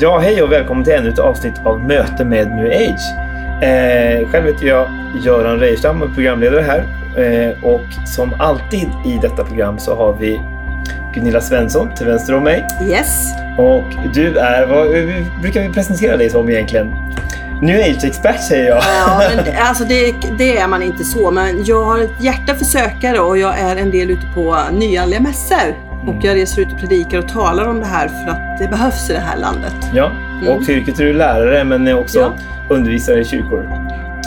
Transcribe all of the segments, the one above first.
Ja, hej och välkommen till ännu ett avsnitt av Möte med New Age. Eh, själv heter jag Göran Reijerstam och programledare här. Eh, och som alltid i detta program så har vi Gunilla Svensson till vänster om mig. Yes. Och du är, vad brukar vi presentera dig som egentligen? New Age-expert säger jag. Ja, men, alltså det, det, är man inte så, men jag har ett hjärta för sökare och jag är en del ute på nyandliga mässor. Och jag reser ut och predikar och talar om det här för att det behövs i det här landet. Ja, och Mm. till yrket är du lärare men är också Ja. undervisare i kyrkor.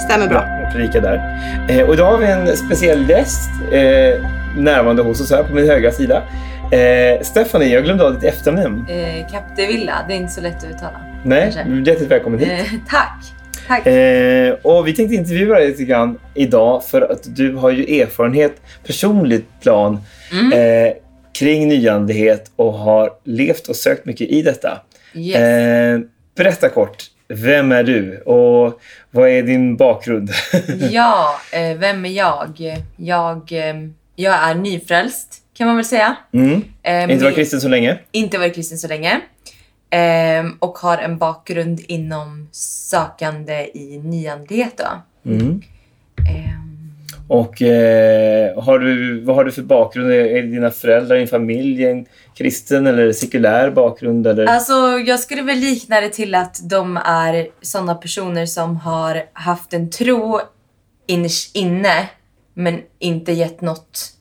Stämmer bra. Ja, och predikar där. Eh, och idag har vi en speciell gäst eh, närvarande hos oss här på min högra sida. Eh, Stephanie, jag glömde av ditt efternamn. Eh, Capdevilla, det är inte så lätt att uttala. Nej, kanske. hjärtligt välkommen hit. Eh, tack! Tack! Eh, och vi tänkte intervjua dig lite grann idag för att du har ju erfarenhet, personligt plan, Mm. eh, kring nyandlighet och har levt och sökt mycket i detta. yes. Eh, berätta kort, vem är du och vad är din bakgrund? Ja, eh, vem är jag? Jag, eh, jag är nyfrälst kan man väl säga. mm. Eh, Inte varit kristen så länge? inte varit kristen så länge. Eh, och har en bakgrund inom sökande i nyandlighet då. Mm. Och eh, har du, vad har du för bakgrund? Är dina föräldrar, din familj en kristen eller sekulär bakgrund? Eller? Alltså, jag skulle väl likna det till att de är sådana personer som har haft en tro innerst inne men inte gett något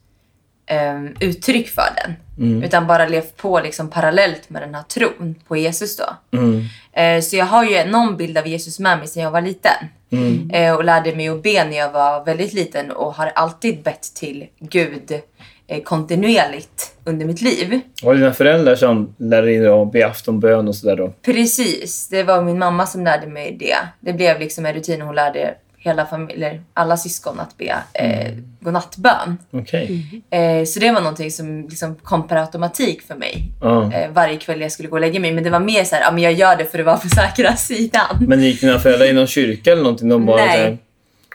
ehm, uttryck för den. Mm. Utan bara levt på liksom parallellt med den här tron på Jesus då. Mm. Eh, så jag har ju någon bild av Jesus med mig sedan jag var liten. Mm. Eh, och lärde mig att be när jag var väldigt liten och har alltid bett till Gud eh, kontinuerligt under mitt liv. Var det dina föräldrar som lärde dig att be aftonbön och sådär då? Precis, det var min mamma som lärde mig det. Det blev liksom en rutin. Hon lärde hela familjen, alla syskon att be eh, godnattbön. Okej. Eh, så det var någonting som liksom kom per automatik för mig. Ja. Eh, varje kväll jag skulle gå och lägga mig. Men det var mer så här, ja men jag gör det för att vara på säkra sidan. Men gick dina föräldrar i någon kyrka eller någonting? De bara, Nej.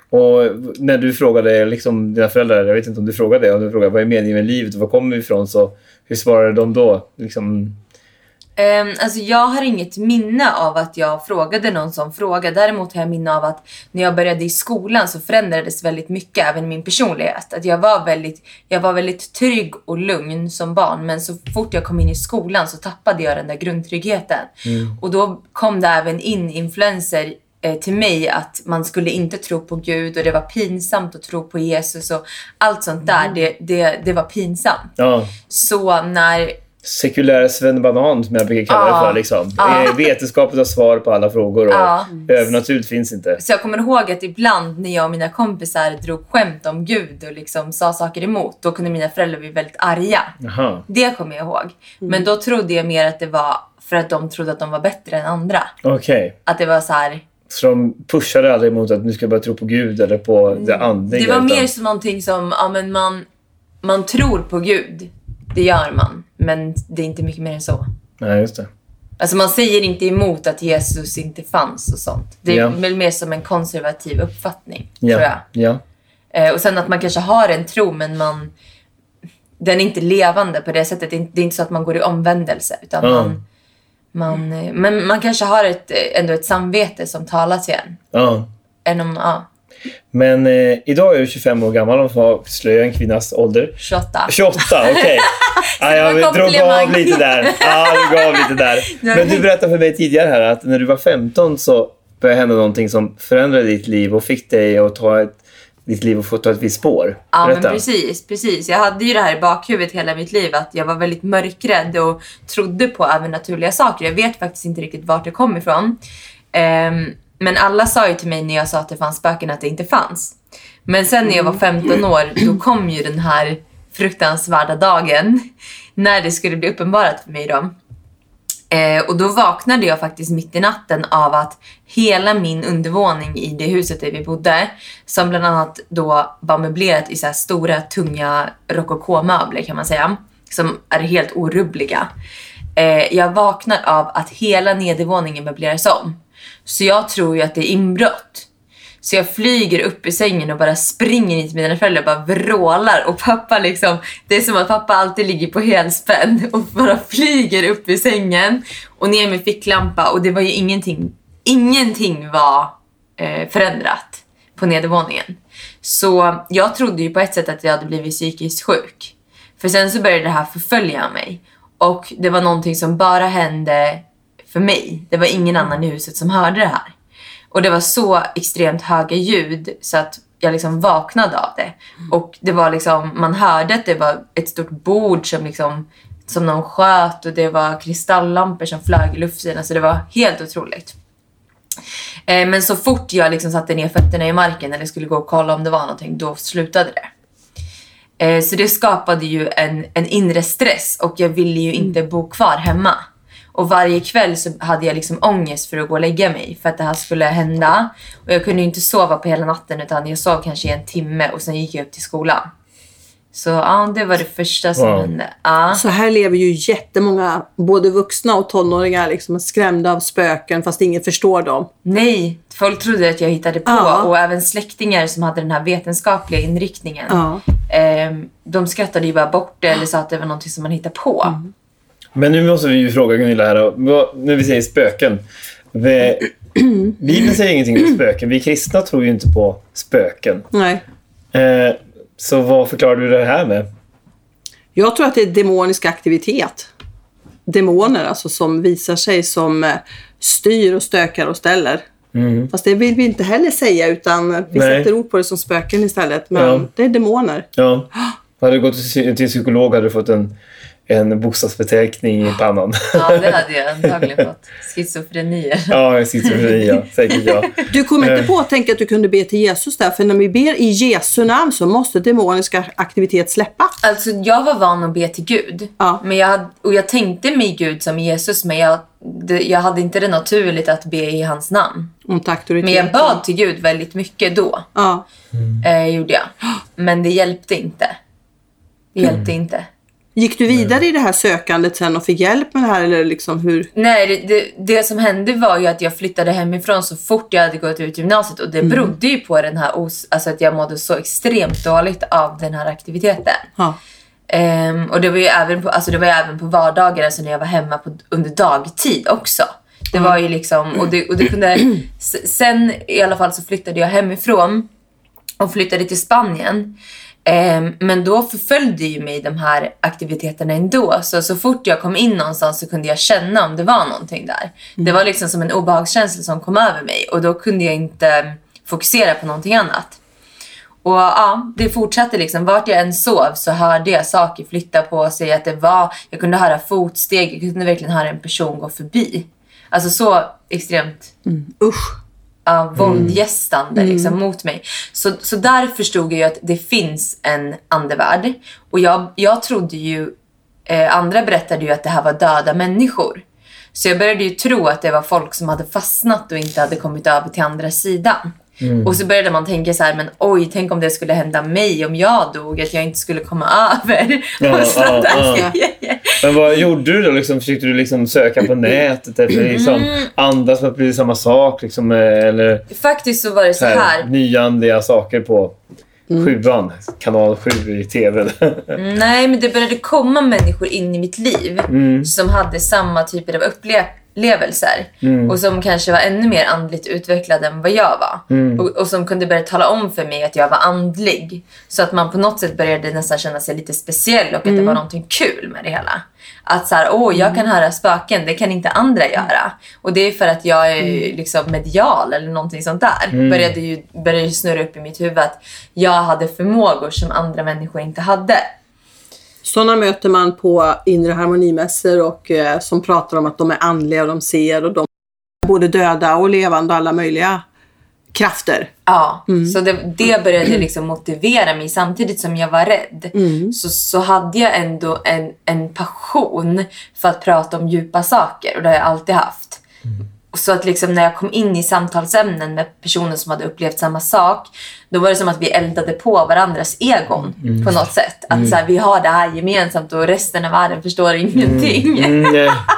Och när du frågade liksom, dina föräldrar, jag vet inte om du frågade det, om du frågade vad är meningen med livet och var kommer vi ifrån? Så hur svarade de då? Liksom, Um, alltså jag har inget minne av att jag frågade någon som fråga. Däremot har jag minne av att när jag började i skolan så förändrades väldigt mycket, även min personlighet. Att jag var väldigt, jag var väldigt trygg och lugn som barn. Men så fort jag kom in i skolan så tappade jag den där grundtryggheten. Och då kom det även in influenser eh, till mig att man skulle inte tro på Gud och det var pinsamt att tro på Jesus och allt sånt där. Det, det, det var pinsamt. ja, Så när sekulär svennebanan som jag brukar kalla Ja. det för. Liksom. Ja. Eh, Vetenskapet har svar på alla frågor och Ja. övernaturligt finns inte. Så jag kommer ihåg att ibland när jag och mina kompisar drog skämt om Gud och liksom sa saker emot, då kunde mina föräldrar bli väldigt arga. Jaha, Det kommer jag ihåg. Men då trodde jag mer att det var för att de trodde att de var bättre än andra. okej. Att det var så här. Så de pushade aldrig mot att nu ska jag börja tro på Gud eller på det andliga? Det var utan- mer som någonting som, ja men man, man tror på Gud. Det gör man. Men det är inte mycket mer än så. Nej, just det. Alltså man säger inte emot att Jesus inte fanns och sånt. Det är Ja. väl mer som en konservativ uppfattning, Ja. tror jag. Ja. Eh, och sen att man kanske har en tro men man den är inte levande på det sättet. Det är inte, så att man går i omvändelse. Utan Ja. man, man, eh, men man kanske har ett, eh, ändå ett samvete som talar till en. ja. Än om, ja, Men eh, idag är du 25 år gammal och får avslöja en kvinnas ålder. 28. 28, okej. det var jag drog av lite där. Ja, jag gav lite där. Men du berättade för mig tidigare här att när du var 15 så började hända någonting som förändrade ditt liv och fick dig att ta ett, ditt liv och få ta ett visst spår. Ja men precis, precis. Jag hade ju det här i bakhuvudet hela mitt liv att jag var väldigt mörkrädd och trodde på övernaturliga saker. Jag vet faktiskt inte riktigt vart det kom ifrån. Ehm, men alla sa ju till mig när jag sa att det fanns spöken att det inte fanns. Men sen när jag var 15 år då kom ju den här fruktansvärda dagen när det skulle bli uppenbarat för mig då. Eh, och då vaknade jag faktiskt mitt i natten av att hela min undervåning i det huset där vi bodde, som bland annat då var möblerat i så stora tunga rokokomöbler kan man säga, som är helt orubbliga. Eh, jag vaknar av att hela nedervåningen möbleras om. Så jag tror ju att det är inbrott. Så jag flyger upp i sängen och bara springer in till mina föräldrar och bara vrålar. Och pappa liksom, det är som att pappa alltid ligger på helspänn och bara flyger upp i sängen och ner med ficklampa. Och det var ju ingenting, ingenting var eh, förändrat på nedervåningen. Så jag trodde ju på ett sätt att jag hade blivit psykiskt sjuk. För sen så började det här förfölja mig. Och det var någonting som bara hände för mig. Det var ingen annan i huset som hörde det här. Och det var så extremt höga ljud så att jag liksom vaknade av det. Och det var liksom, man hörde att det var ett stort bord som liksom som någon sköt och det var kristalllampor som flög i luften. Alltså det var helt otroligt. Eh, men så fort jag liksom satte ner fötterna i marken eller skulle gå och kolla om det var någonting, då slutade det. Eh, så det skapade ju en, en inre stress och jag ville ju inte bo kvar hemma. Och varje kväll så hade jag liksom ångest för att gå och lägga mig för att det här skulle hända. Och jag kunde ju inte sova på hela natten utan jag sov kanske i en timme och sen gick jag upp till skolan. Så ja, det var det första som Wow. hände. Ja. Så här lever ju jättemånga, både vuxna och tonåringar, liksom, skrämda av spöken fast ingen förstår dem. Nej, folk trodde att jag hittade på Ja. och även släktingar som hade den här vetenskapliga inriktningen. Ja. ehm, de skrattade ju bara bort det eller sa att det var någonting som man hittade på. Mm. Men nu måste vi ju fråga Gunilla här. Vad- När vi säger spöken. Vi- Bibeln säger ingenting om spöken. Vi kristna tror ju inte på spöken. Nej. Eh, så vad förklarar du det här med? Jag tror att det är demonisk aktivitet. Demoner alltså som visar sig som eh, styr och stökar och ställer. Mm. Fast det vill vi inte heller säga utan vi Nej. sätter ord på det som spöken istället. Men Ja. det är demoner. Ja. Hade du gått till psykolog hade du fått en, en bokstavsbeteckning i pannan. Ja, det hade jag antagligen fått. Schizofrenier. ja, schizofreni, ja. Säkert ja. Du kom inte Eh. på att tänka att du kunde be till Jesus där, för när vi ber i Jesu namn så måste demonisk aktivitet släppa. Alltså jag var van att be till Gud. Ja. Men jag, hade- och jag tänkte mig Gud som Jesus men jag, det, jag hade inte det naturligt att be i hans namn. Men jag bad till Gud väldigt mycket då. Ja. Eh, gjorde jag. Men det hjälpte inte. Det hjälpte inte. Gick du vidare i det här sökandet sen och fick hjälp med det här eller liksom hur? Nej, det, det, det som hände var ju att jag flyttade hemifrån så fort jag hade gått ut gymnasiet och det berodde ju på den här os- alltså att jag mådde så extremt dåligt av den här aktiviteten. Ehm, och det var ju även på, alltså det var ju även på vardagar, alltså när jag var hemma på, under dagtid också. Det var ju liksom, och det, och det kunde, sen i alla fall så flyttade jag hemifrån och flyttade till Spanien. Ehm, men då förföljde ju mig de här aktiviteterna ändå. Så, så fort jag kom in någonstans så kunde jag känna om det var någonting där. Det var liksom som en obehagskänsla som kom över mig och då kunde jag inte fokusera på någonting annat. Och ja, det fortsatte liksom. Vart jag än sov så hörde jag saker flytta på sig. Att det var, jag kunde höra fotsteg, jag kunde verkligen höra en person gå förbi. Alltså så extremt Usch. Ja, våldgästande liksom, mot mig. Så, så där förstod jag att det finns en andevärld. Och jag, jag trodde ju, eh, andra berättade ju att det här var döda människor. Så jag började ju tro att det var folk som hade fastnat och inte hade kommit över till andra sidan. Och så började man tänka så här, men oj, tänk om det skulle hända mig om jag dog, att jag inte skulle komma över. Ja, och sånt ja, ja. Men vad gjorde du då? Liksom, försökte du liksom söka på nätet efter liksom, andra som upplevde samma sak? Liksom, eh, eller Faktiskt så var det så här, här. nyandliga saker på sjuan, kanal 7 i tv. Nej, men det började komma människor in i mitt liv Mm. som hade samma typer av upplevelser Mm. och som kanske var ännu mer andligt utvecklade än vad jag var. Mm. Och, och som kunde börja tala om för mig att jag var andlig. Så att man på något sätt började nästan känna sig lite speciell och att Mm. det var någonting kul med det hela. Att så här, åh, jag kan höra spöken, det kan inte andra göra. Och det är för att jag är liksom medial eller någonting sånt där. Mm. Började ju började snurra upp i mitt huvud att jag hade förmågor som andra människor inte hade. Sådana möter man på inre harmonimässor och eh, som pratar om att de är andliga och de ser och de är både döda och levande och alla möjliga krafter. Ja, så det, det började liksom motivera mig. Samtidigt som jag var rädd så, så hade jag ändå en, en passion för att prata om djupa saker och det har jag alltid haft. Och Så att liksom när jag kom in i samtalsämnen med personer som hade upplevt samma sak, då var det som att vi eldade på varandras egon på något sätt. Att så här, vi har det här gemensamt och resten av världen förstår ingenting. Mm,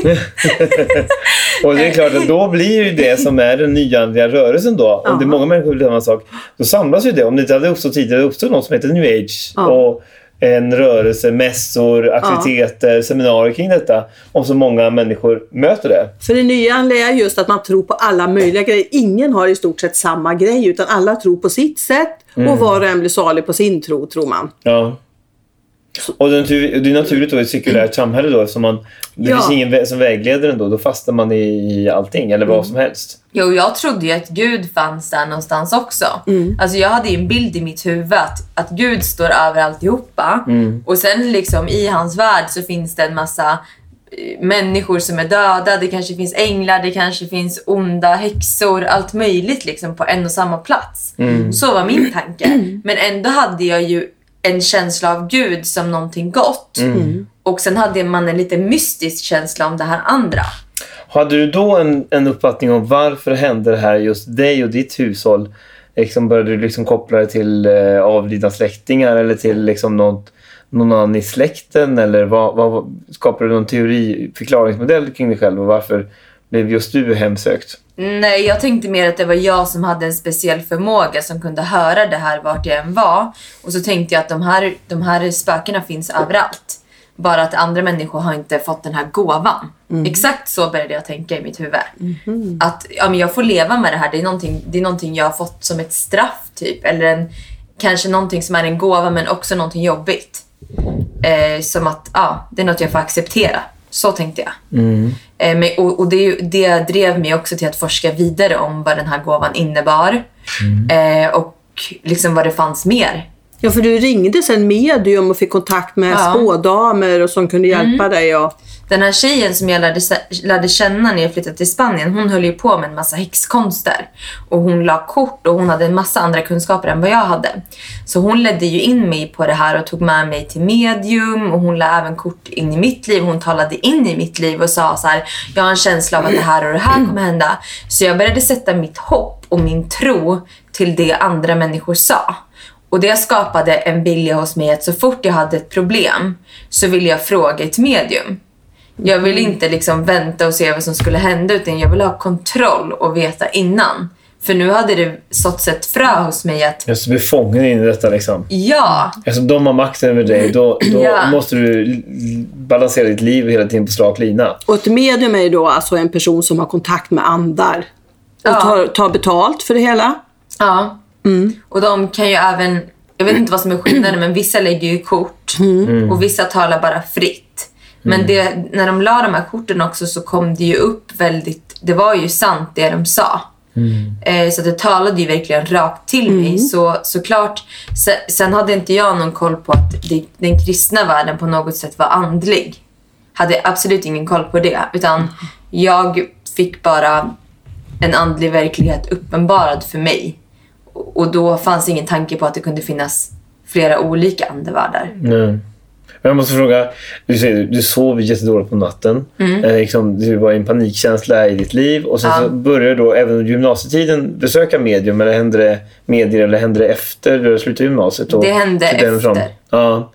och det är klart att då blir ju det som är den nyandliga rörelsen då. Om det är många människor som vill samma sak. Då samlas ju det. Om det inte hade uppstått tidigare, det uppstod något som heter new age. Och en rörelse, mässor, aktiviteter, seminarier kring detta. Om så många människor möter det. För det nya är just att man tror på alla möjliga grejer. Ingen har i stort sett samma grej utan alla tror på sitt sätt och var och en blir salig på sin tro, tror man. Ja. Och det är naturligt då i ett sekulärt samhälle då eftersom man, det Ja. finns ingen som vägleder en då. Då fastnar man i, allting eller vad som helst. Jo, jag trodde ju att Gud fanns där någonstans också. Alltså jag hade ju en bild i mitt huvud att, att Gud står över alltihopa. Och sen liksom i hans värld så finns det en massa eh, människor som är döda, det kanske finns änglar, det kanske finns onda häxor, allt möjligt liksom på en och samma plats. Så var min tanke. Men ändå hade jag ju en känsla av Gud som någonting gott. Och sen hade man en lite mystisk känsla om det här andra. Hade du då en, en uppfattning om varför hände det här just dig och ditt hushåll? Liksom började du liksom koppla det till eh, avlidna släktingar eller till liksom något, någon annan i släkten? Eller vad, vad, skapade du någon teori, förklaringsmodell kring dig själv och varför blev just du hemsökt? Nej, jag tänkte mer att det var jag som hade en speciell förmåga som kunde höra det här vart jag än var. Och så tänkte jag att de här, de här spökena finns överallt. Bara att andra människor har inte fått den här gåvan. Exakt så började jag tänka i mitt huvud. Att ja, men jag får leva med det här. Det är, någonting, det är någonting jag har fått som ett straff typ. Eller en, kanske någonting som är en gåva men också någonting jobbigt. Eh, som att ja, det är något jag får acceptera. Så tänkte jag. Eh, men, och och det, det drev mig också till att forska vidare om vad den här gåvan innebar. Eh, och liksom vad det fanns mer. Ja, för du ringde sen medium och fick kontakt med Ja. spådamer och som kunde hjälpa dig. Och... Den här tjejen som jag lärde, lärde känna när jag flyttade till Spanien, hon höll ju på med en massa häxkonster. Och hon la kort och hon hade en massa andra kunskaper än vad jag hade. Så hon ledde ju in mig på det här och tog med mig till medium och hon la även kort in i mitt liv. Hon talade in i mitt liv och sa så här, jag har en känsla av att det här och det här kommer hända. Så jag började sätta mitt hopp och min tro till det andra människor sa. Och det skapade en vilja hos mig att så fort jag hade ett problem så ville jag fråga ett medium. Jag ville inte liksom vänta och se vad som skulle hända utan jag ville ha kontroll och veta innan. För nu hade det såtts ett frö hos mig att Jag ska bli fången in i detta liksom. ja, Eftersom de har makten över dig, då, då Ja. måste du balansera ditt liv hela tiden på slak lina. och ett medium är ju då alltså en person som har kontakt med andar. Och Ja. tar, tar betalt för det hela. ja. Och de kan ju även, jag vet inte vad som är skillnaden men vissa lägger ju kort och vissa talar bara fritt. Men det, när de la de här korten också så kom det ju upp väldigt, det var ju sant det de sa. Eh, så det talade ju verkligen rakt till mig. Så såklart, sen, hade inte jag någon koll på att det, den kristna världen på något sätt var andlig. Hade absolut ingen koll på det. Utan jag fick bara en andlig verklighet uppenbarad för mig. Och då fanns ingen tanke på att det kunde finnas flera olika andevärldar. Nej. Men jag måste fråga, du säger du sov jättedåligt på natten. Eh, liksom, du var i en panikkänsla i ditt liv och sen Ja. så började du då även under gymnasietiden besöka medium eller hände det medier eller hände det efter du slutade gymnasiet? Och Det hände efter. Ja.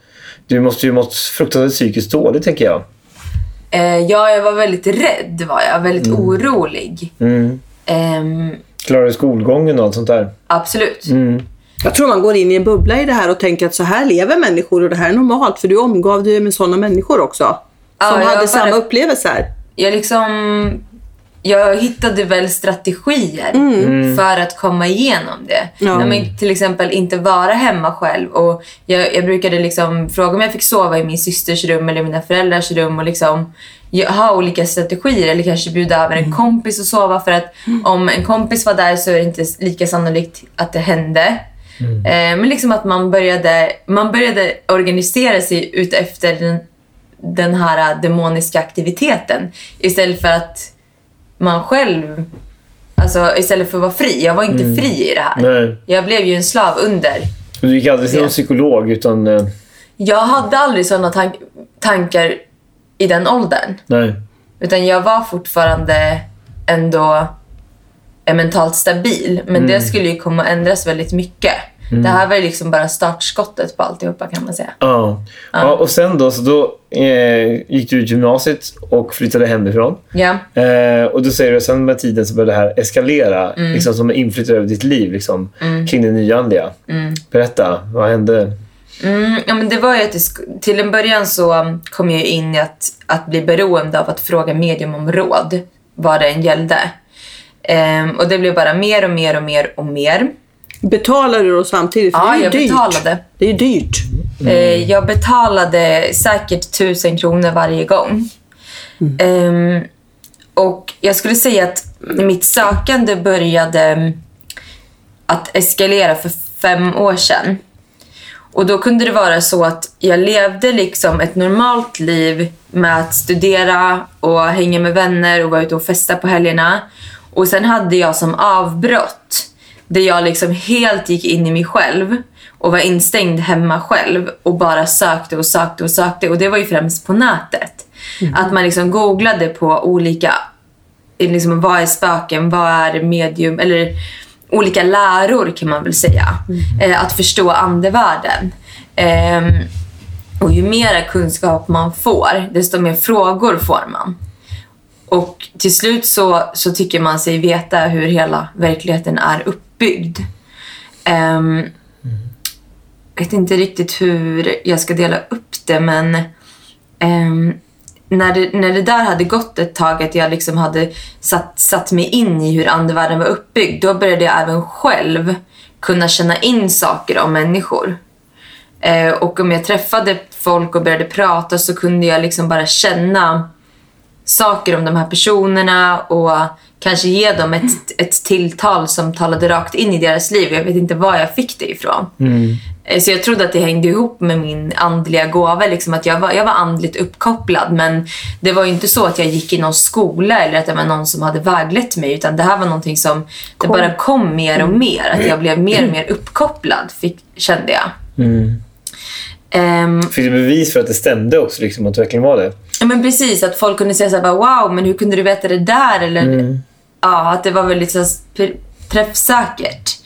Du måste ju mått fruktansvärt psykiskt dåligt tänker jag. Eh, ja, jag var väldigt rädd var jag. Väldigt orolig. Mm. Ehm, Klarade du skolgången och allt sånt där? absolut. Mm. Jag tror man går in i en bubbla i det här och tänker att så här lever människor och det här är normalt. För du omgav dig med sådana människor också. Ja, Som jag hade samma upplevelser. Jag liksom... Jag hittade väl strategier för att komma igenom det. Ja. När man till exempel inte vara hemma själv. Och jag, jag brukade liksom fråga om jag fick sova i min systers rum eller mina föräldrars rum och liksom ha olika strategier eller kanske bjuda över en kompis och sova för att om en kompis var där så är det inte lika sannolikt att det hände. Eh, men liksom att man började, man började organisera sig ut efter den, den här demoniska aktiviteten istället för att man själv Alltså istället för att vara fri. Jag var inte fri i det här. Nej. Jag blev ju en slav under. Du gick aldrig till någon psykolog utan... eh, Jag hade aldrig sådana tank- tankar i den åldern. nej. Utan jag var fortfarande ändå eh, mentalt stabil. Men det skulle ju komma att ändras väldigt mycket. Det här var ju liksom bara startskottet på alltihopa kan man säga. Ja. ja. Och sen då, så då eh, gick du ut gymnasiet och flyttade hemifrån. Ja. Eh, och då säger du att sen med tiden så började det här eskalera, liksom som inflyttade över ditt liv liksom, kring det nyandliga. Berätta, vad hände? Mm, ja, men det var ju att till en början så kom jag in i att, att bli beroende av att fråga medium om råd, vad det än gällde. Ehm, och det blev bara mer och mer och mer och mer. Betalar du då samtidigt? För Ja, det är jag dyrt. betalade. Det är ju dyrt. Eh, jag betalade säkert tusen kronor varje gång. Ehm, och jag skulle säga att mitt sökande började mm, att eskalera för fem år sedan. Och då kunde det vara så att jag levde liksom ett normalt liv med att studera och hänga med vänner och vara ute och festa på helgerna. Och sen hade jag som avbrott där jag liksom helt gick in i mig själv och var instängd hemma själv och bara sökte och sökte och sökte. Och det var ju främst på nätet. Att man liksom googlade på olika, liksom, vad är spöken, vad är medium, eller olika läror kan man väl säga. Eh, att förstå andevärlden. Ehm, och ju mera kunskap man får, desto mer frågor får man. Och till slut så, så tycker man sig veta hur hela verkligheten är uppbyggd. Um, Jag vet inte riktigt hur jag ska dela upp det, men um, när, det, när det där hade gått ett tag, att jag liksom hade satt, satt mig in i hur andevärlden var uppbyggd, då började jag även själv kunna känna in saker om människor. Uh, och om jag träffade folk och började prata så kunde jag liksom bara känna saker om de här personerna och kanske ge dem ett, ett tilltal som talade rakt in i deras liv. Jag vet inte var jag fick det ifrån. Eh, Så jag trodde att det hängde ihop med min andliga gåva. Liksom att jag, var, jag var andligt uppkopplad. Men det var inte så att jag gick i någon skola eller att det var någon som hade väglett mig. Utan det här var någonting som det bara kom mer och mer. Att jag blev mer och mer uppkopplad, fick, kände jag. Ehm, Fick du bevis för att det stämde också, liksom, att det verkligen var det? Ja men precis, att folk kunde säga så här, wow, men hur kunde du veta det där? Eller ja, att det var väldigt så träffsäkert.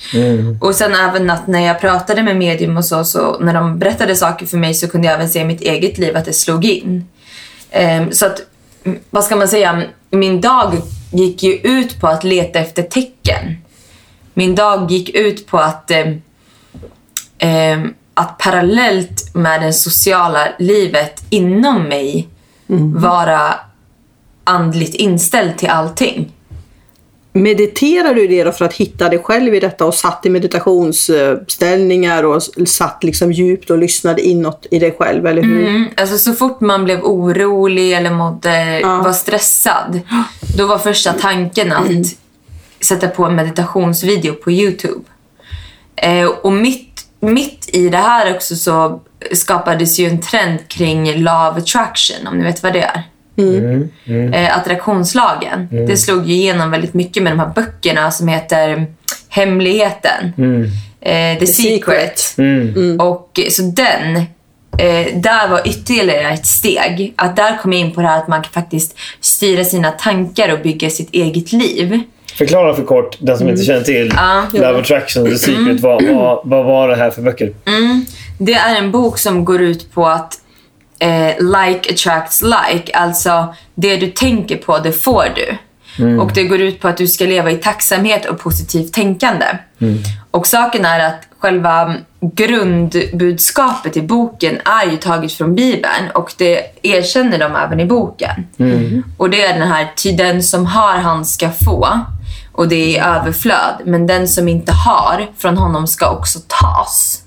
Och sen även att när jag pratade med medium och så, så, när de berättade saker för mig så kunde jag även se i mitt eget liv att det slog in. Ehm, så att, mm, vad ska man säga, min dag gick ju ut på att leta efter tecken. Min dag gick ut på att ehm, ehm, att parallellt med det sociala livet inom mig vara andligt inställd till allting. Mediterar du det då för att hitta dig själv i detta och satt i meditationsställningar och satt liksom djupt och lyssnade inåt i dig själv, eller hur? Mm, alltså så fort man blev orolig eller mådde, var stressad, då var första tanken att sätta på en meditationsvideo på Youtube. Eh, och mitt, mitt i det här också så skapades ju en trend kring love attraction, om ni vet vad det är. Eh, attraktionslagen. Det slog ju igenom väldigt mycket med de här böckerna som heter Hemligheten. Eh, The, Secret. Och så den, eh, där var ytterligare ett steg. Att där kom jag in på det här att man kan faktiskt styra sina tankar och bygga sitt eget liv. Förklara för kort, den som inte känner till Ja. Love Attraction, The Secret. Vad, vad, vad var det här för böcker? Det är en bok som går ut på att eh, like attracts like. Alltså, det du tänker på, det får du. Och det går ut på att du ska leva i tacksamhet och positivt tänkande. Och saken är att själva grundbudskapet i boken är ju taget från Bibeln och det erkänner de även i boken. Och det är den här, ty den som har han ska få och det är i överflöd. Men den som inte har, från honom ska också tas.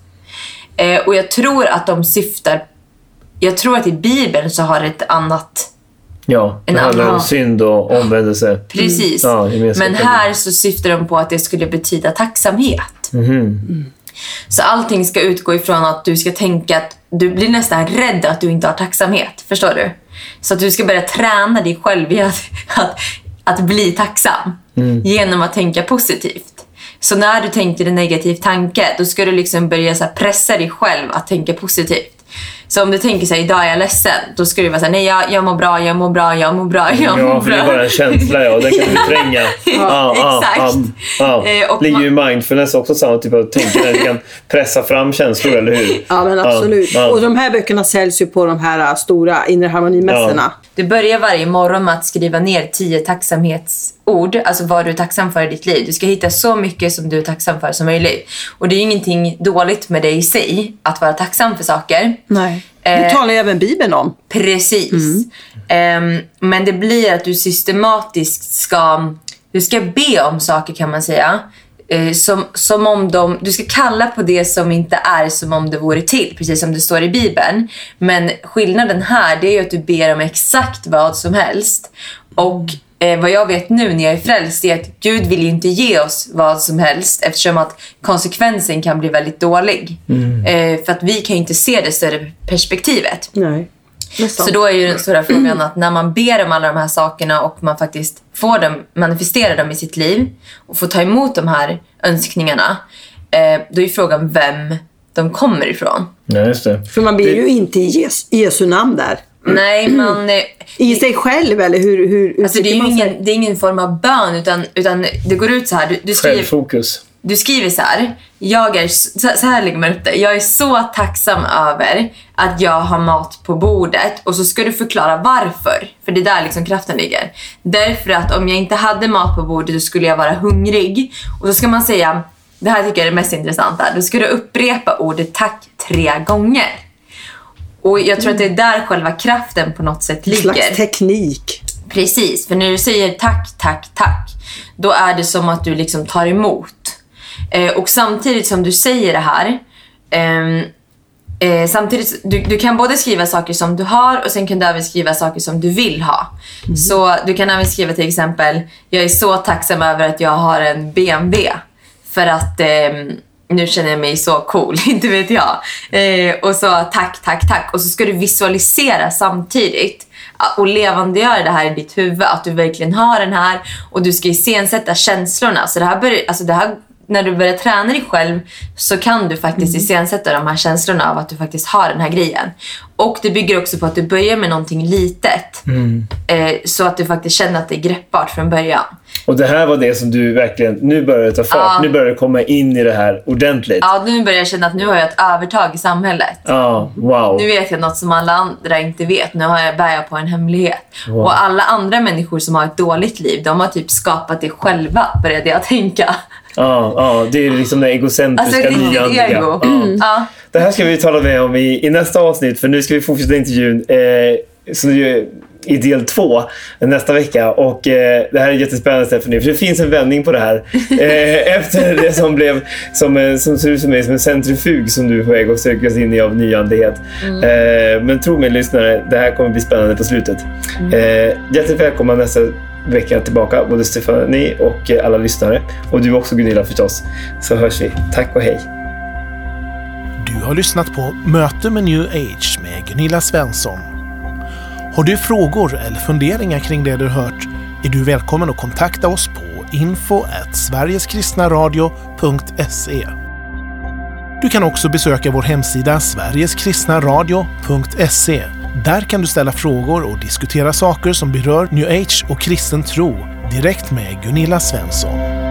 Eh, och jag tror att de syftar... Jag tror att i Bibeln så har det ett annat... Ja, det En handlar om annan- synd och omvändelse. Precis. Ja, gemenskap. Men här så syftar de på att det skulle betyda tacksamhet. Så allting ska utgå ifrån att du ska tänka att du blir nästan rädd att du inte har tacksamhet. Förstår du? Så att du ska börja träna dig själv i att, att, att bli tacksam. genom att tänka positivt. Så när du tänker en negativ tanke, då ska du liksom börja så här pressa dig själv att tänka positivt. Så om du tänker så här, idag är jag ledsen, då ska du vara så här, nej jag, jag mår bra, jag mår bra, jag mår bra, jag mår Ja, för det är bra. bara en känsla ja. Den kan du förtränga. exakt. Ja, Eh, Ligger ju mindfulness också samma typ av tänkande. Du kan pressa fram känslor, eller hur? Ja, men absolut. Ja, ja. Och de här böckerna säljs ju på de här äh, stora inre harmonimässorna. Du börjar varje morgon med att skriva ner tio tacksamhetsord, alltså vad du är tacksam för i ditt liv. Du ska hitta så mycket som du är tacksam för som möjligt. Och det är ju ingenting dåligt med det i sig, att vara tacksam för saker. Nej. Det Eh, talar ju även Bibeln om. Precis. Mm. Ehm, men det blir att du systematiskt ska, du ska be om saker kan man säga. Eh, som, som om de, du ska kalla på det som inte är som om det vore till, precis som det står i Bibeln. Men skillnaden här det är ju att du ber om exakt vad som helst. Och eh, vad jag vet nu när jag är frälst är att Gud vill ju inte ge oss vad som helst eftersom att konsekvensen kan bli väldigt dålig. Eh, för att vi kan ju inte se det större perspektivet. Nej. Så då är ju den stora frågan att när man ber om alla de här sakerna och man faktiskt får dem, manifesterar dem i sitt liv och får ta emot de här önskningarna, eh, då är frågan vem de kommer ifrån. Ja, just det. För man ber ju inte i Jesu, Jesu namn där. Nej, man... I sig själv eller hur, hur alltså det är man sig? ingen, det är ingen form av bön utan, utan det går ut så här. Du, du, skriver, Självfokus. du skriver så här. Jag är, så så här lägger man upp det. Jag är så tacksam över att jag har mat på bordet. Och så ska du förklara varför. För det är där liksom kraften ligger. Därför att om jag inte hade mat på bordet då skulle jag vara hungrig. Och så ska man säga, det här tycker jag är det mest intressanta. Då ska du upprepa ordet tack tre gånger. Och jag tror att det är där själva kraften på något sätt En ligger. slags teknik. Precis, för när du säger tack, tack, tack, då är det som att du liksom tar emot. Eh, och samtidigt som du säger det här, ehm, eh, samtidigt, du, du kan både skriva saker som du har och sen kan du även skriva saker som du vill ha. Så du kan även skriva till exempel, jag är så tacksam över att jag har en BMW. För att ehm, nu känner jag mig så cool, inte vet jag. Eh, och så tack, tack, tack. Och så ska du visualisera samtidigt och levandegöra det här i ditt huvud, att du verkligen har den här och du ska iscensätta känslorna. Så det här, bör, alltså det här när du börjar träna dig själv så kan du faktiskt iscensätta de här känslorna av att du faktiskt har den här grejen. Och det bygger också på att du börjar med någonting litet. Eh, så att du faktiskt känner att det är greppbart från början. Och det här var det som du verkligen... Nu börjar det ta fart. Ja. Nu börjar det komma in i det här ordentligt. Ja, nu börjar jag känna att nu har jag ett övertag i samhället. Ja, wow. Nu vet jag något som alla andra inte vet. Nu har jag, bär jag på en hemlighet. Och alla andra människor som har ett dåligt liv, de har typ skapat det själva, började jag tänka. Ja, ja, det är liksom det egocentriska, Alltså nyandliga. ego. Ja. Ja. Det här ska vi tala med om i, i nästa avsnitt, för nu ska vi fortsätta intervjun. Eh, så i del två nästa vecka. Och eh, Det här är jättespännande Stephanie, för det finns en vändning på det här. Eh, efter det som blev som, eh, som ser ut som, är som en centrifug som du är på väg att söka oss in i av nyandlighet. Eh, men tro mig lyssnare, det här kommer bli spännande på slutet. Eh, hjärtligt välkomna nästa vecka tillbaka, både Stephanie och eh, alla lyssnare. Och du också Gunilla förstås. Så hörs vi. Tack och hej. Du har lyssnat på Möte med New Age med Gunilla Svensson. Har du frågor eller funderingar kring det du hört är du välkommen att kontakta oss på info sverigeskristnaradio.se. Du kan också besöka vår hemsida sverigeskristnaradio.se. Där kan du ställa frågor och diskutera saker som berör New Age och kristen tro direkt med Gunilla Svensson.